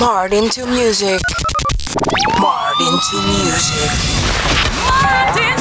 Martin to music. Martin to music. Martin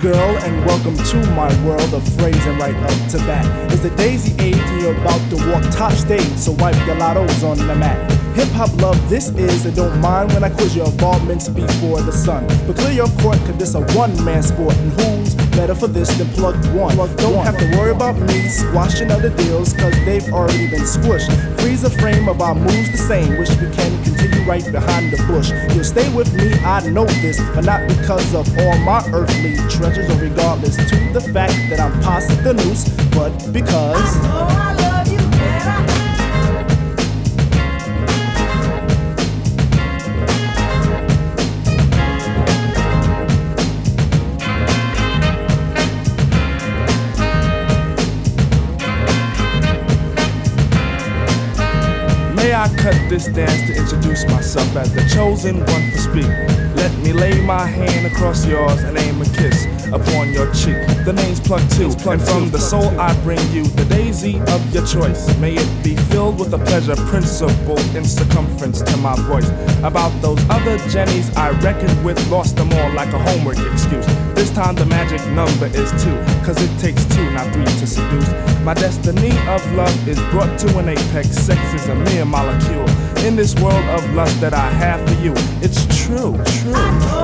Girl, and welcome to my world of phrasing right up to bat. It's the daisy age, and you're about to walk top stage, so wipe your lottos on the mat. Hip hop love, this is, and don't mind when I quiz your involvements before the sun. But clear your court, cause this a one man sport, and who's better for this than plug one? Plug don't one. have to worry about me squashing other deals, cause they've already been squished. Freeze the frame of our moves the same, wish we can continue right behind the bush. You'll stay with me, I know this, but not because of all my earthly treasures, or regardless to the fact that I'm past the noose, but because. I cut this dance to introduce myself as the chosen one to speak. Let me lay my hand across yours and aim a kiss upon your cheek. The name's Plug Two, and from the soul I bring you the daisy of your choice. May it be filled with a pleasure principle in circumference to my voice. About those other Jennies I reckoned with, lost them all like a homework excuse. This time the magic number is two, cause it takes two, not three to seduce. My destiny of love is brought to an apex. Sex is a mere molecule. In this world of lust that I have for you, it's true, true.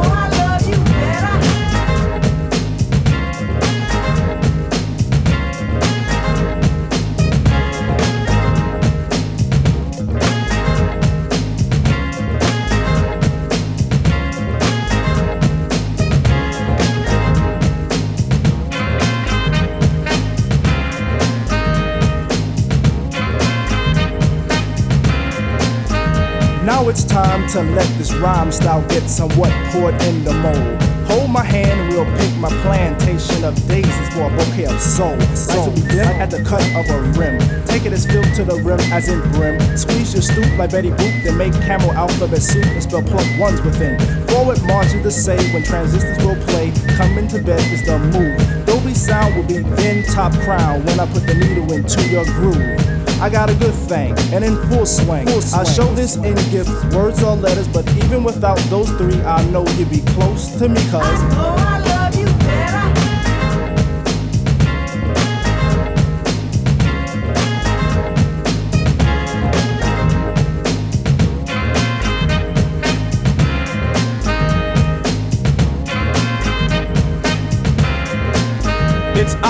To let this rhyme style get somewhat poured in the mold. Hold my hand and we'll pick my plantation of daisies for a bouquet of soul. Blend at the cut of a rim. Take it as filled to the rim as in brim. Squeeze your stoop like Betty Boop, then make camel alphabet soup and spell plug ones within. Forward march is the say when transistors will play. Come into bed is the move. Dolby sound will be then top crown when I put the needle into your groove. I got a good thing and in full swing. full swing. I show this in gifts, words or letters, but even without those three, I know you'd be close to me, cuz.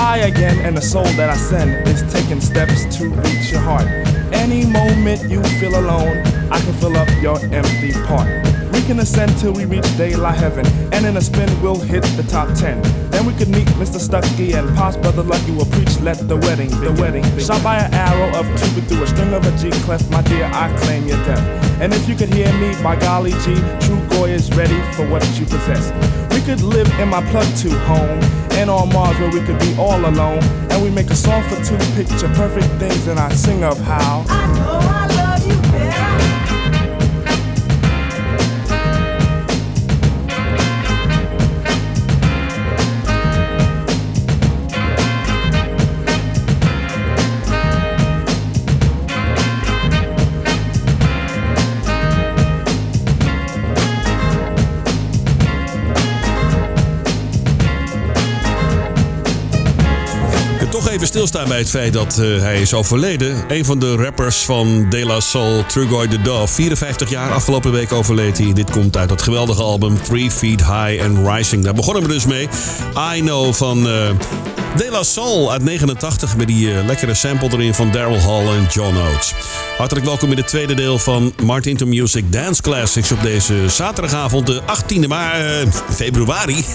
I again, and the soul that I send is taking steps to reach your heart. Any moment you feel alone, I can fill up your empty part. We can ascend till we reach daylight heaven, and in a spin we'll hit the top ten. Then we could meet Mr. Stucky and Pops Brother Lucky will preach. Let the wedding, the wedding, shot by an arrow of Cupid through a string of a G clef. My dear, I claim your death. And if you could hear me, by golly G, True Goy is ready for what you possess. We could live in my plug to home and on Mars where we could be all alone. And we make a song for two picture perfect things, and I sing of how. I know I even stilstaan bij het feit dat uh, hij is overleden. Een van de rappers van De La Soul, Trugoy the Dove. 54 jaar, afgelopen week overleed hij. Dit komt uit dat geweldige album Three Feet High and Rising. Daar begonnen we dus mee. I Know van uh, De La Soul uit 89 met die uh, lekkere sample erin van Daryl Hall en John Oates. Hartelijk welkom in het tweede deel van Martin to Music Dance Classics op deze zaterdagavond, de 18e maart, februari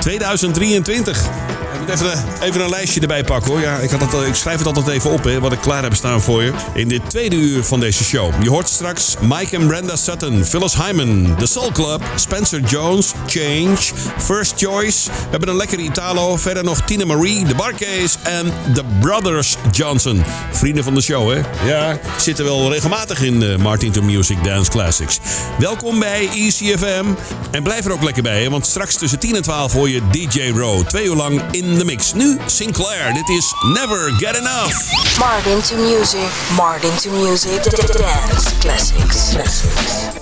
2023 even, even een lijstje erbij pakken hoor. Ja, ik, had het, ik schrijf het altijd even op, hè, wat ik klaar heb staan voor je. In dit tweede uur van deze show. Je hoort straks Mike en Brenda Sutton, Phyllis Hyman, The Soul Club, Spencer Jones, Change, First Choice. We hebben een lekkere Italo. Verder nog Tina Marie, The Barcase en The Brothers Johnson. Vrienden van de show, hè? Ja, zitten wel regelmatig in de Martin to Music Dance Classics. Welkom bij ECFM. En blijf er ook lekker bij, hè, want straks tussen 10 en 12 hoor je DJ Row. Twee uur lang in de the mix. Nu Sinclair, dit is Never Get Enough. Martin to Music, Martin to Music, Dance Classics. classics.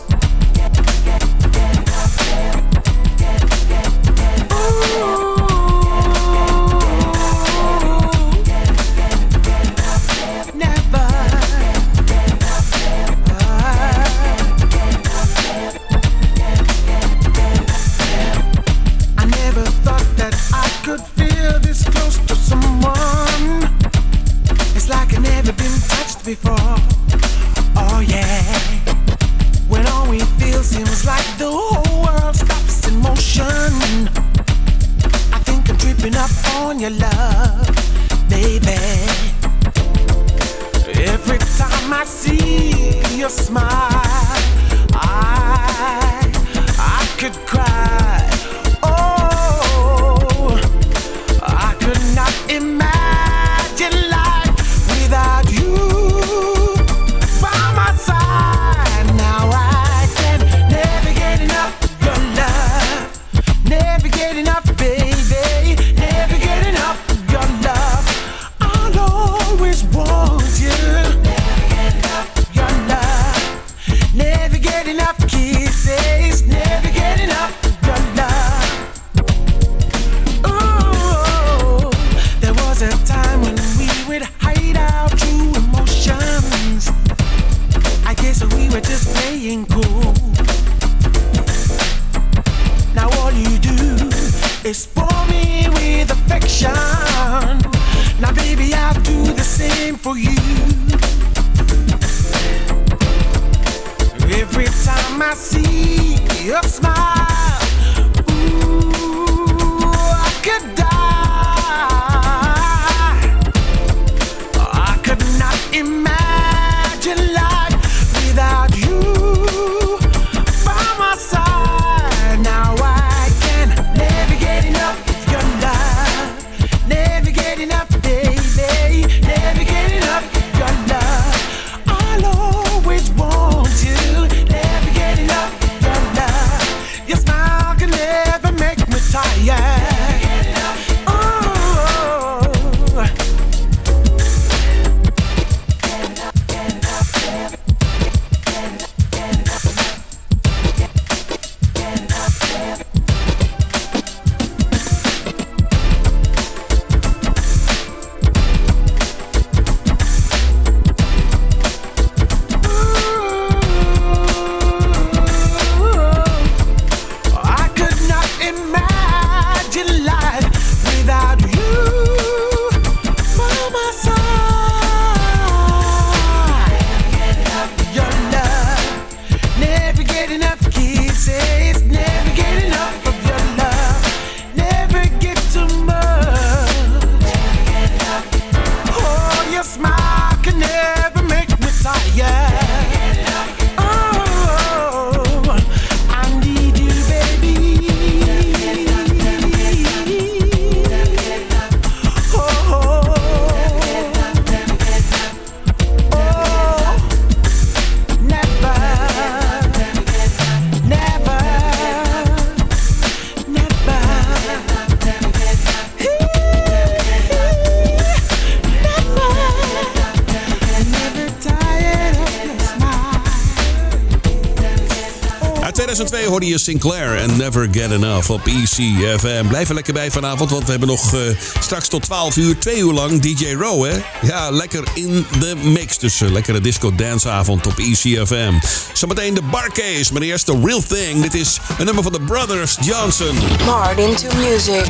2002 hoorde je Sinclair en Never Get Enough op ECFM. Blijf er lekker bij vanavond, want we hebben nog eh, straks tot 12 uur, 2 uur lang DJ Row. Hè? Ja, lekker in de mix. Dus een lekkere disco-danceavond op ECFM. Zometeen de barcase, maar eerst The Real Thing. Dit is een nummer van de Brothers Johnson. Martin to music.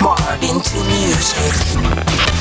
Martin to music.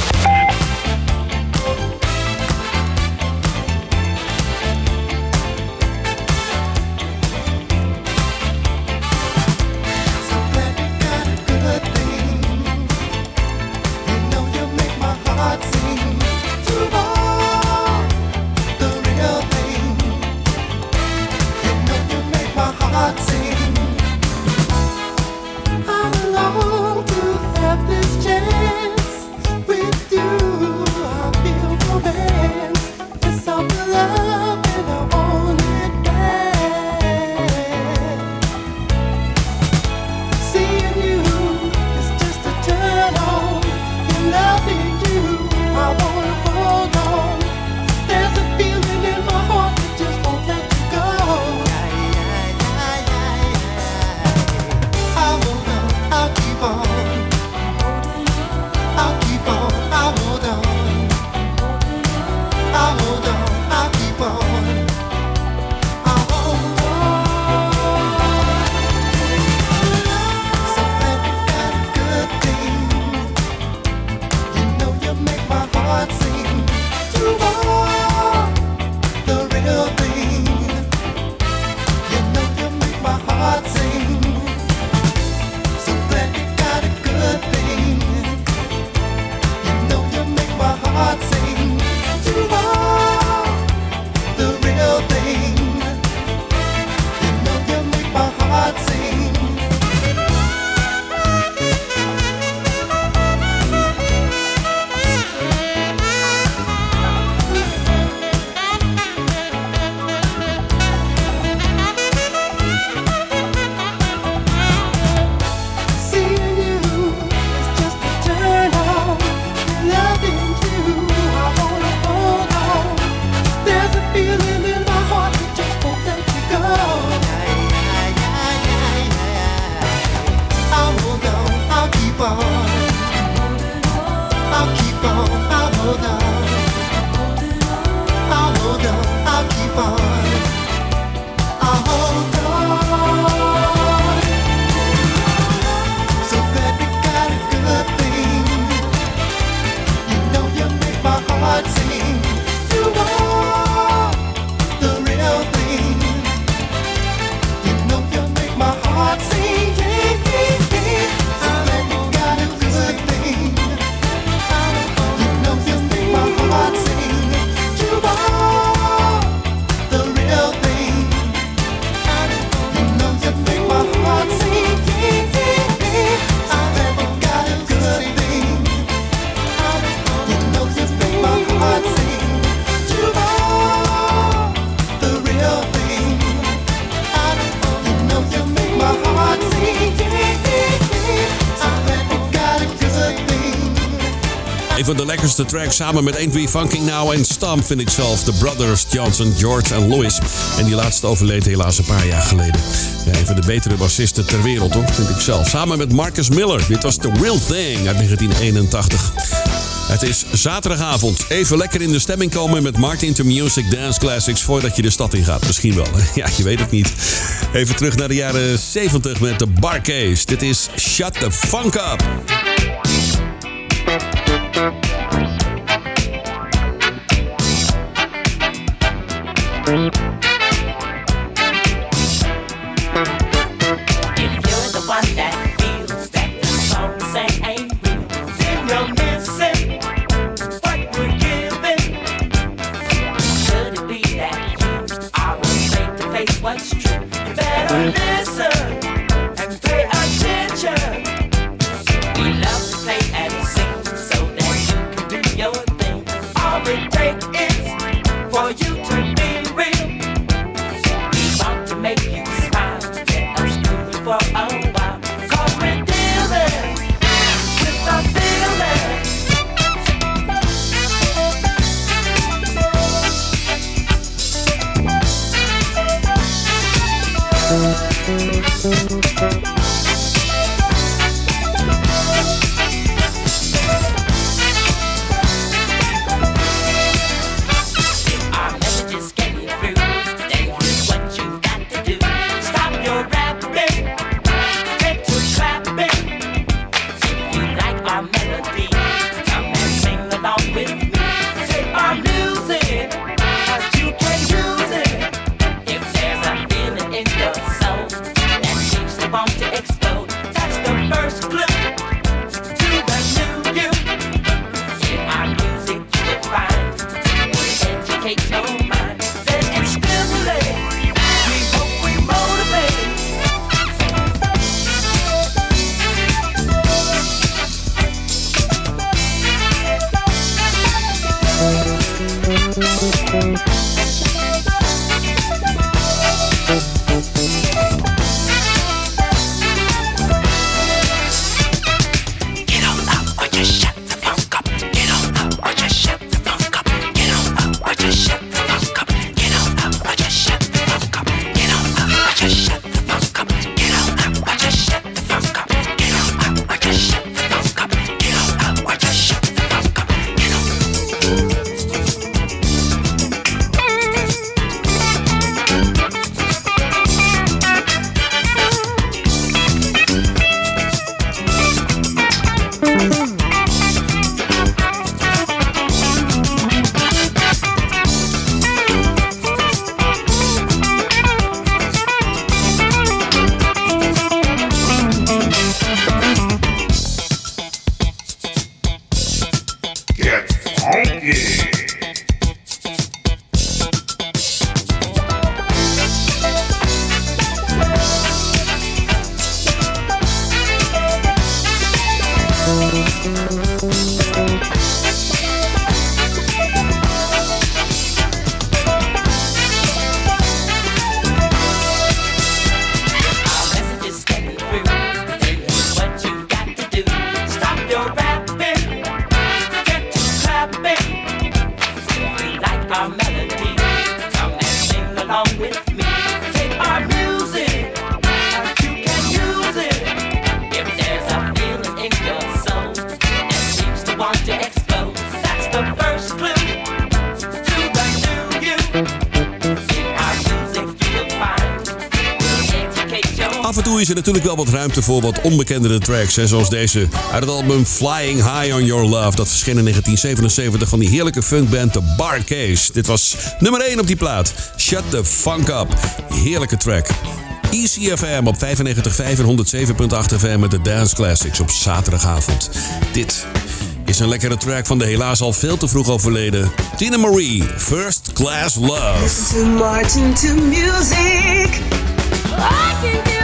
De lekkerste tracks samen met Ain't We Funking Now en Stamp vind ik zelf. De Brothers Johnson, George en Louis. En die laatste overleed helaas een paar jaar geleden. Ja, een van de betere bassisten ter wereld hoor, vind ik zelf. Samen met Marcus Miller. Dit was The Real Thing uit 1981. Het is zaterdagavond. Even lekker in de stemming komen met Martin to Music Dance Classics voordat je de stad in gaat. Misschien wel. Ja, je weet het niet. Even terug naar de jaren 70 met de Barcase. Dit is Shut the Funk Up. Get funky. Wat onbekendere tracks. Hè, zoals deze uit het album Flying High on Your Love. Dat verscheen in 1977 van die heerlijke funkband The Barcase. Dit was nummer 1 op die plaat. Shut the Funk Up. Heerlijke track. ECFM op 95.5 en 107.8 FM met de Dance Classics op zaterdagavond. Dit is een lekkere track van de helaas al veel te vroeg overleden Tina Marie, First Class Love. To Martin to music. I can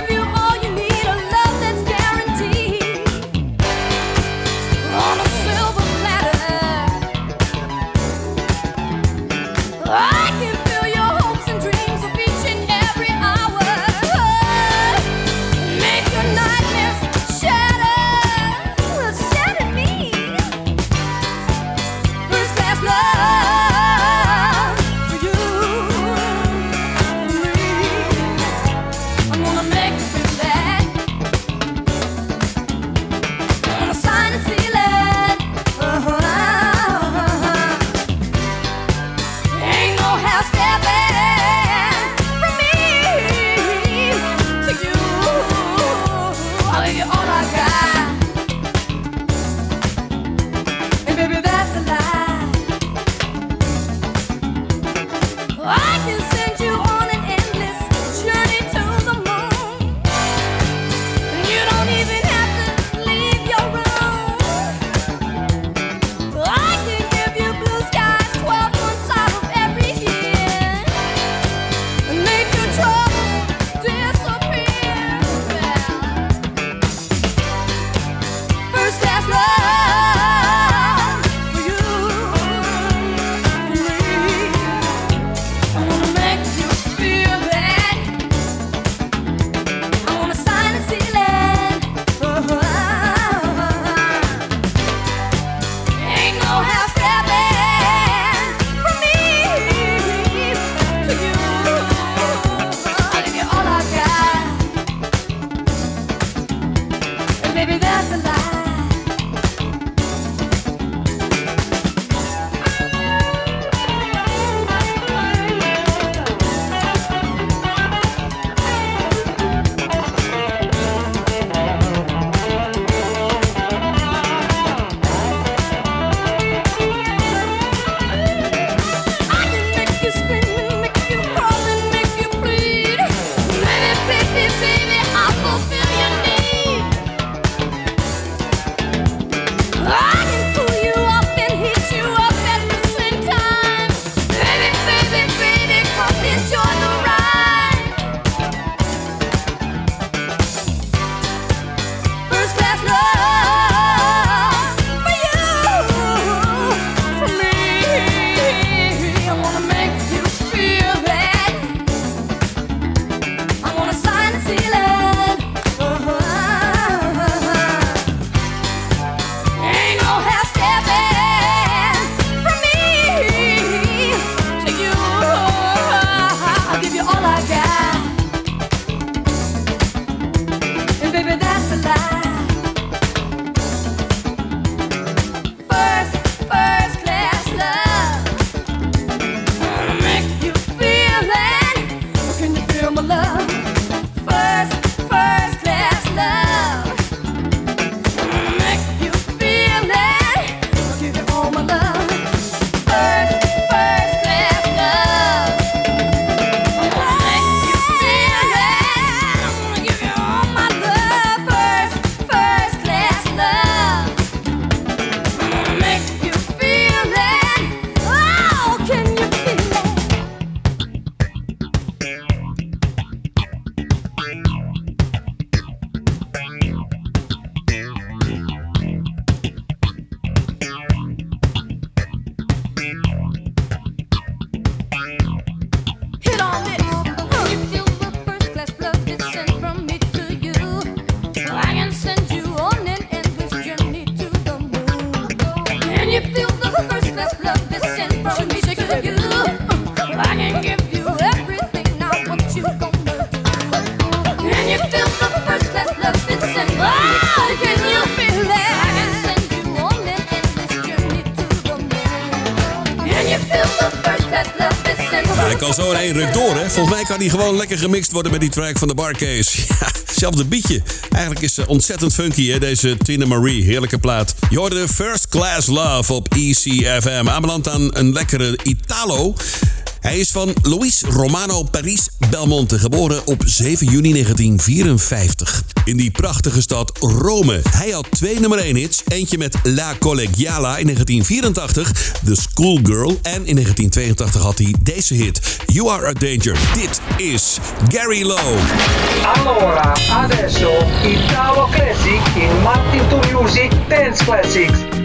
Hij door, hè? Volgens mij kan hij gewoon lekker gemixt worden met die track van de Barcase. Ja, hetzelfde beatje. Eigenlijk is ze ontzettend funky, hè, deze Tina Marie. Heerlijke plaat. Je hoorde First Class Love op ECFM. Aanbeland aan een lekkere Italo. Hij is van Luis Romano Paris Belmonte, geboren op 7 juni 1954. In die prachtige stad Rome. Hij had twee nummer 1 hits. Eentje met La Collegiala in 1984, The Schoolgirl. En in 1982 had hij deze hit, You Are a Danger. Dit is Gary Lowe. Allora, adesso Italo Classic in Martin to Music Dance Classics.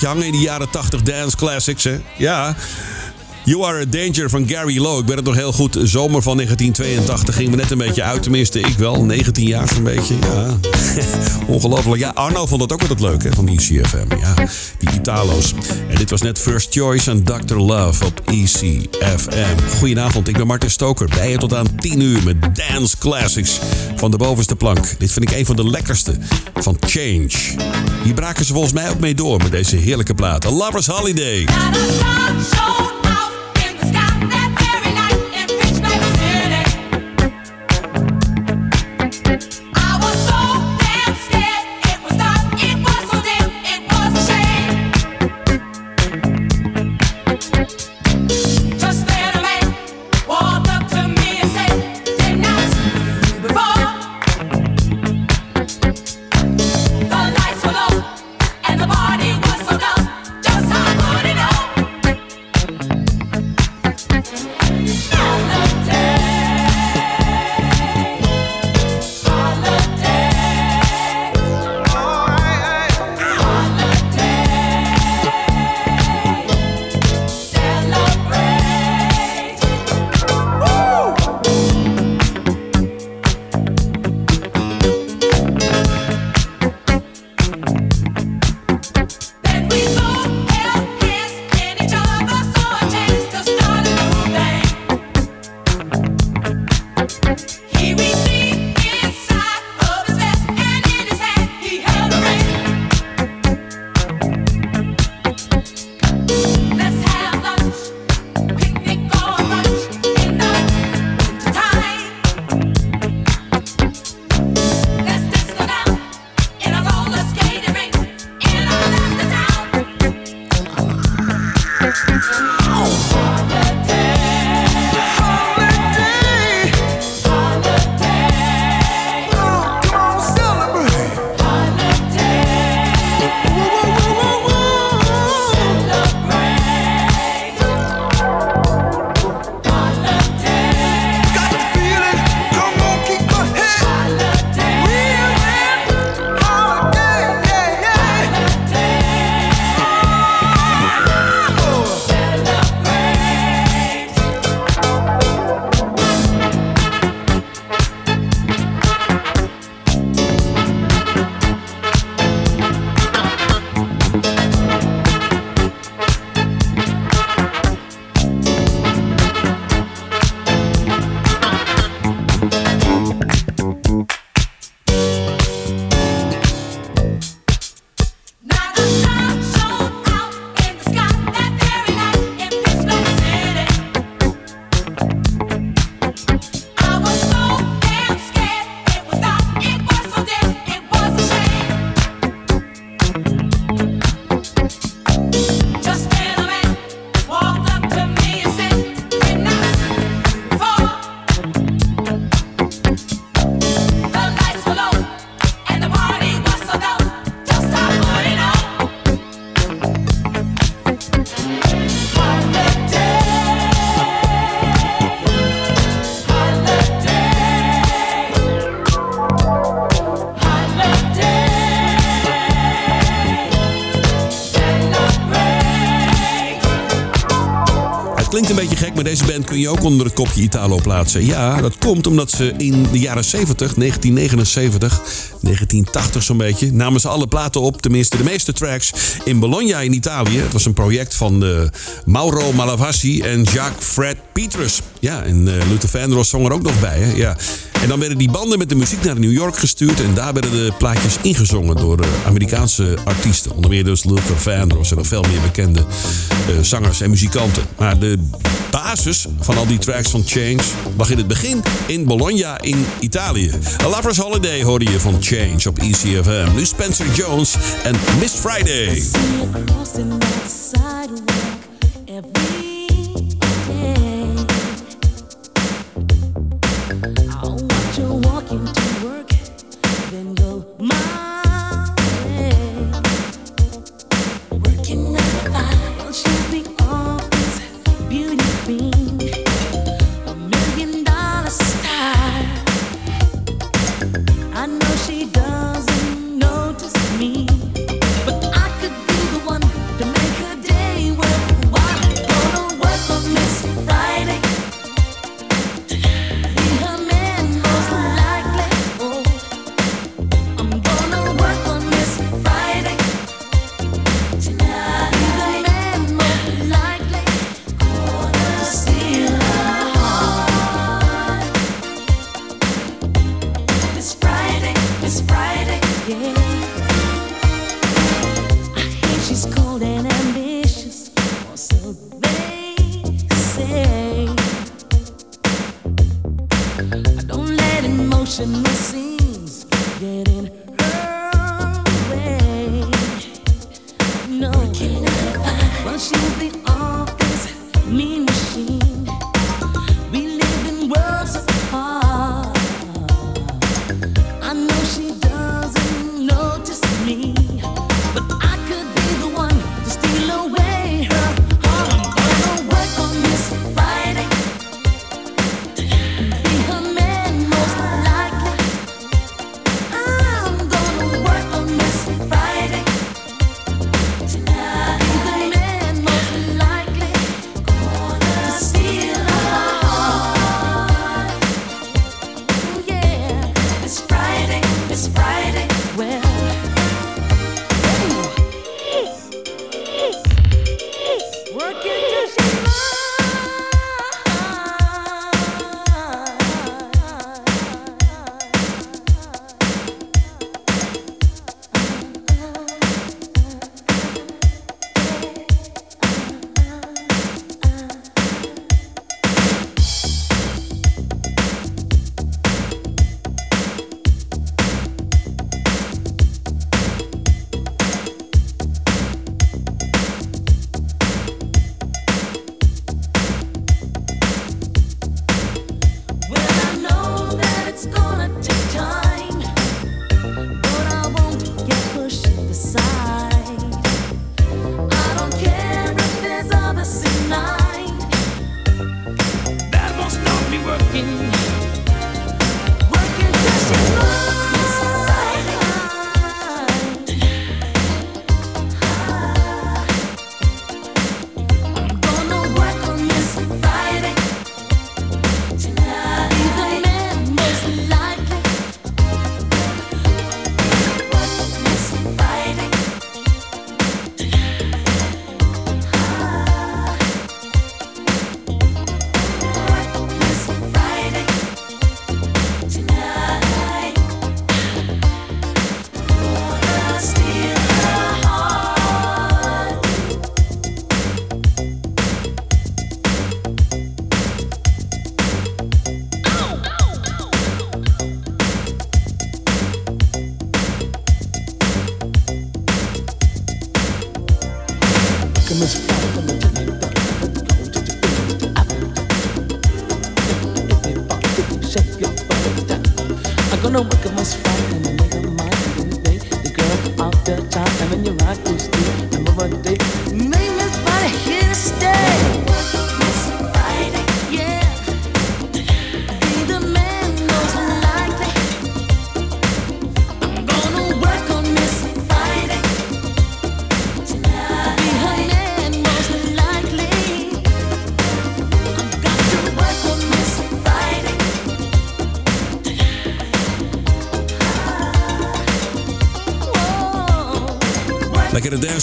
Je hangen in die jaren 80 dance classics. Hè? Ja, You Are a Danger van Gary Lowe. Ik ben het nog heel goed. Zomer van 1982 ging me net een beetje uit. Tenminste, ik wel. 19 jaar zo'n beetje. Ja. Ongelooflijk. Ja, Arno vond dat ook wel leuk hè, van die CFM. Ja, die Italo's. En dit was net First Choice en Dr. Love op ECFM. Goedenavond, ik ben Martin Stoker. Bij je tot aan 10 uur met Dance Classics van de bovenste plank. Dit vind ik een van de lekkerste van Change. Hier braken ze volgens mij ook mee door met deze heerlijke plaat. A Lover's Holiday. ook onder het kopje Italo plaatsen. Ja, dat komt omdat ze in de jaren 70, 1979, 1980 zo'n beetje, namen ze alle platen op, tenminste de meeste tracks, in Bologna in Italië. Het was een project van uh, Mauro Malavasi en Jacques Fred Petrus. Ja, en uh, Luther Vandross zong er ook nog bij. Ja. En dan werden die banden met de muziek naar New York gestuurd. En daar werden de plaatjes ingezongen door eh, Amerikaanse artiesten. Onder meer dus Luther Vandross en nog veel meer bekende eh, zangers en muzikanten. Maar de basis van al die tracks van Change lag in het begin in Bologna in Italië. A Lover's Holiday hoorde je van Change op ECFM. Nu Spencer Jones en Miss Friday.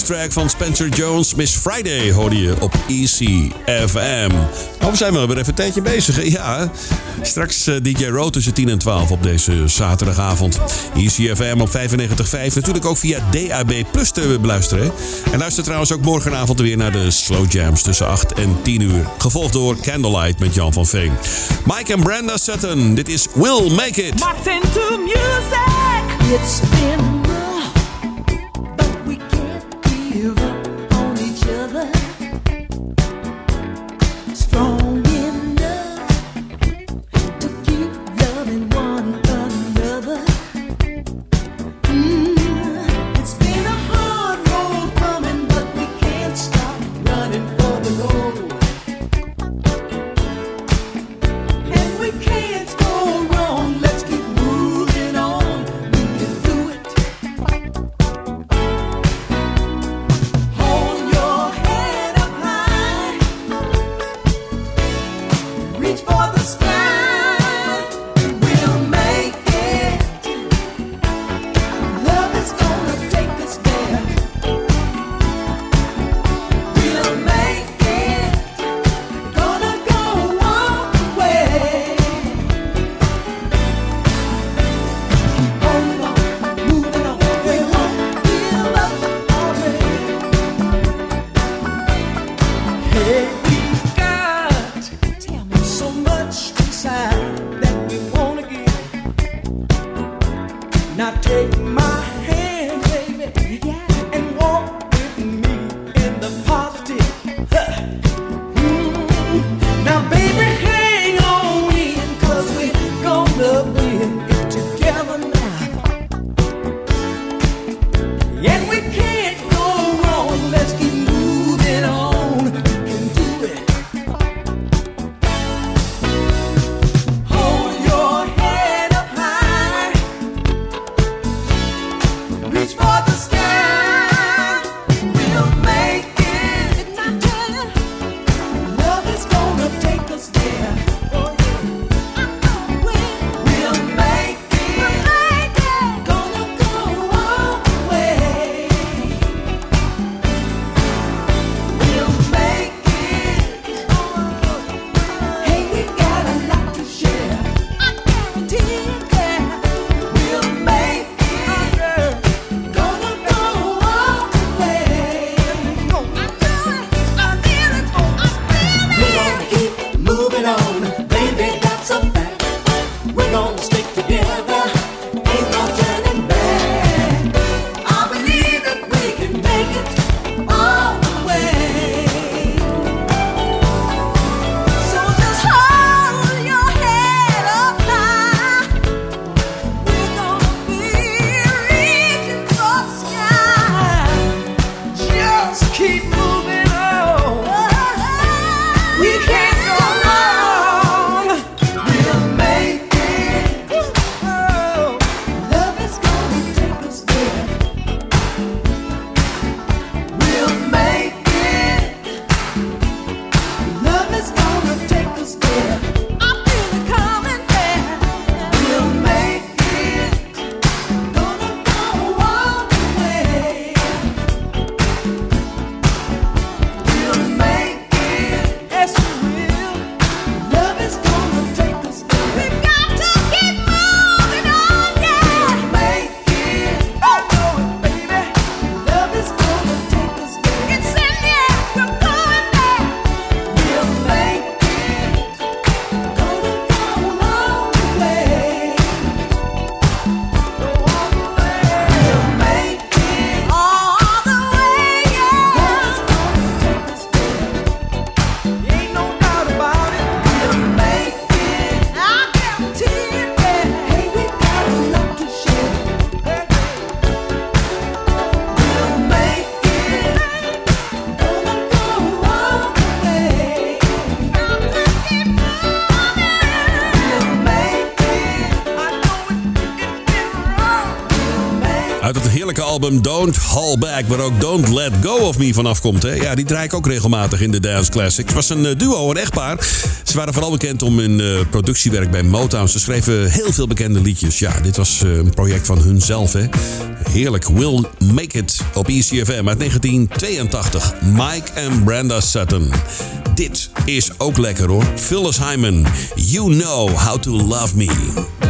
track van Spencer Jones. Miss Friday hoorde je op ECFM. Oh, we zijn wel weer even een tijdje bezig. Ja, straks eh, DJ Row tussen 10 en 12 op deze zaterdagavond. ECFM op 95.5. Natuurlijk ook via DAB Plus te beluisteren. En luister trouwens ook morgenavond weer naar de Slow Jams tussen 8 en 10 uur. Gevolgd door Candlelight met Jan van Veen. Mike en Brenda Sutton. Dit is Will Make It. Martin to music. It's been Don't Haul Back, waar ook Don't Let Go of Me vanaf komt. Hè? Ja, die draai ik ook regelmatig in de Dance Classics. Het was een eh, duo, een echtpaar. Ze waren vooral bekend om hun eh, productiewerk bij Motown. Ze schreven heel veel bekende liedjes. Ja, dit was eh, een project van hunzelf. Hè? Heerlijk. We'll Make It op ECFM uit 1982. Mike en Brenda Sutton. Dit is ook lekker hoor. Phyllis Hyman. You Know How To Love Me.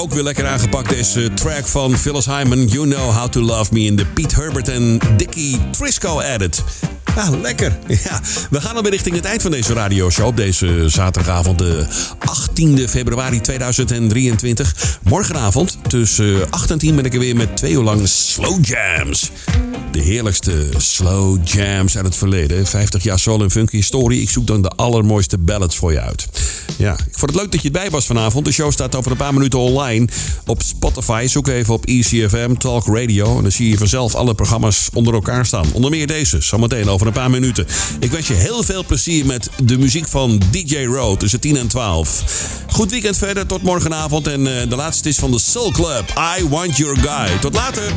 Ook weer lekker aangepakt deze track van Phyllis Hyman. You Know How To Love Me in de Pete Herbert en Dickie Trisco edit. Ja, lekker. Ja, we gaan alweer richting het eind van deze radioshow op deze zaterdagavond, de 18e februari 2023. Morgenavond tussen 8 en 10 ben ik er weer met twee uur lang slow jams. De heerlijkste slow jams uit het verleden. 50 jaar soul en funky historie. Ik zoek dan de allermooiste ballads voor je uit. Ja, ik vond het leuk dat je erbij was vanavond. De show staat over een paar minuten online op Spotify. Zoek even op ECFM Talk Radio. En dan zie je vanzelf alle programma's onder elkaar staan. Onder meer deze, zometeen over een paar minuten. Ik wens je heel veel plezier met de muziek van DJ Road tussen 10 en 12. Goed weekend verder, tot morgenavond. En eh, de laatste is van de Soul Club. I Want Your Guy. Tot later.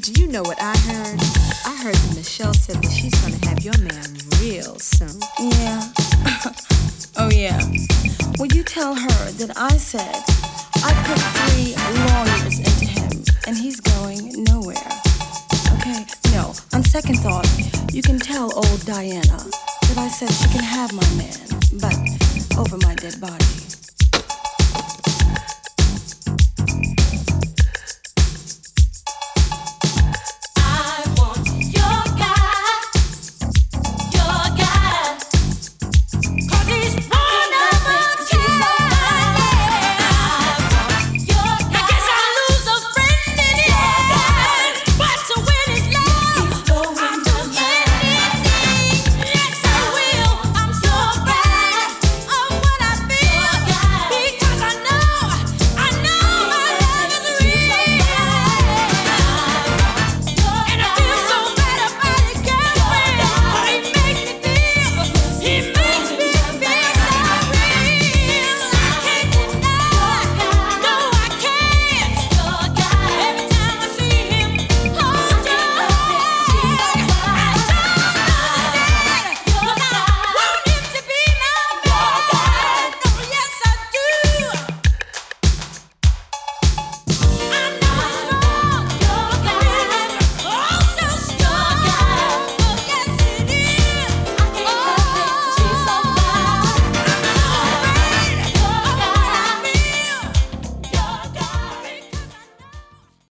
Do you know what I heard? I heard that Michelle said that she's gonna have your man real soon. Yeah. oh, yeah. Will you tell her that I said I put three lawyers into him and he's going nowhere? Okay, no. On second thought, you can tell old Diana that I said she can have my man, but over my dead body.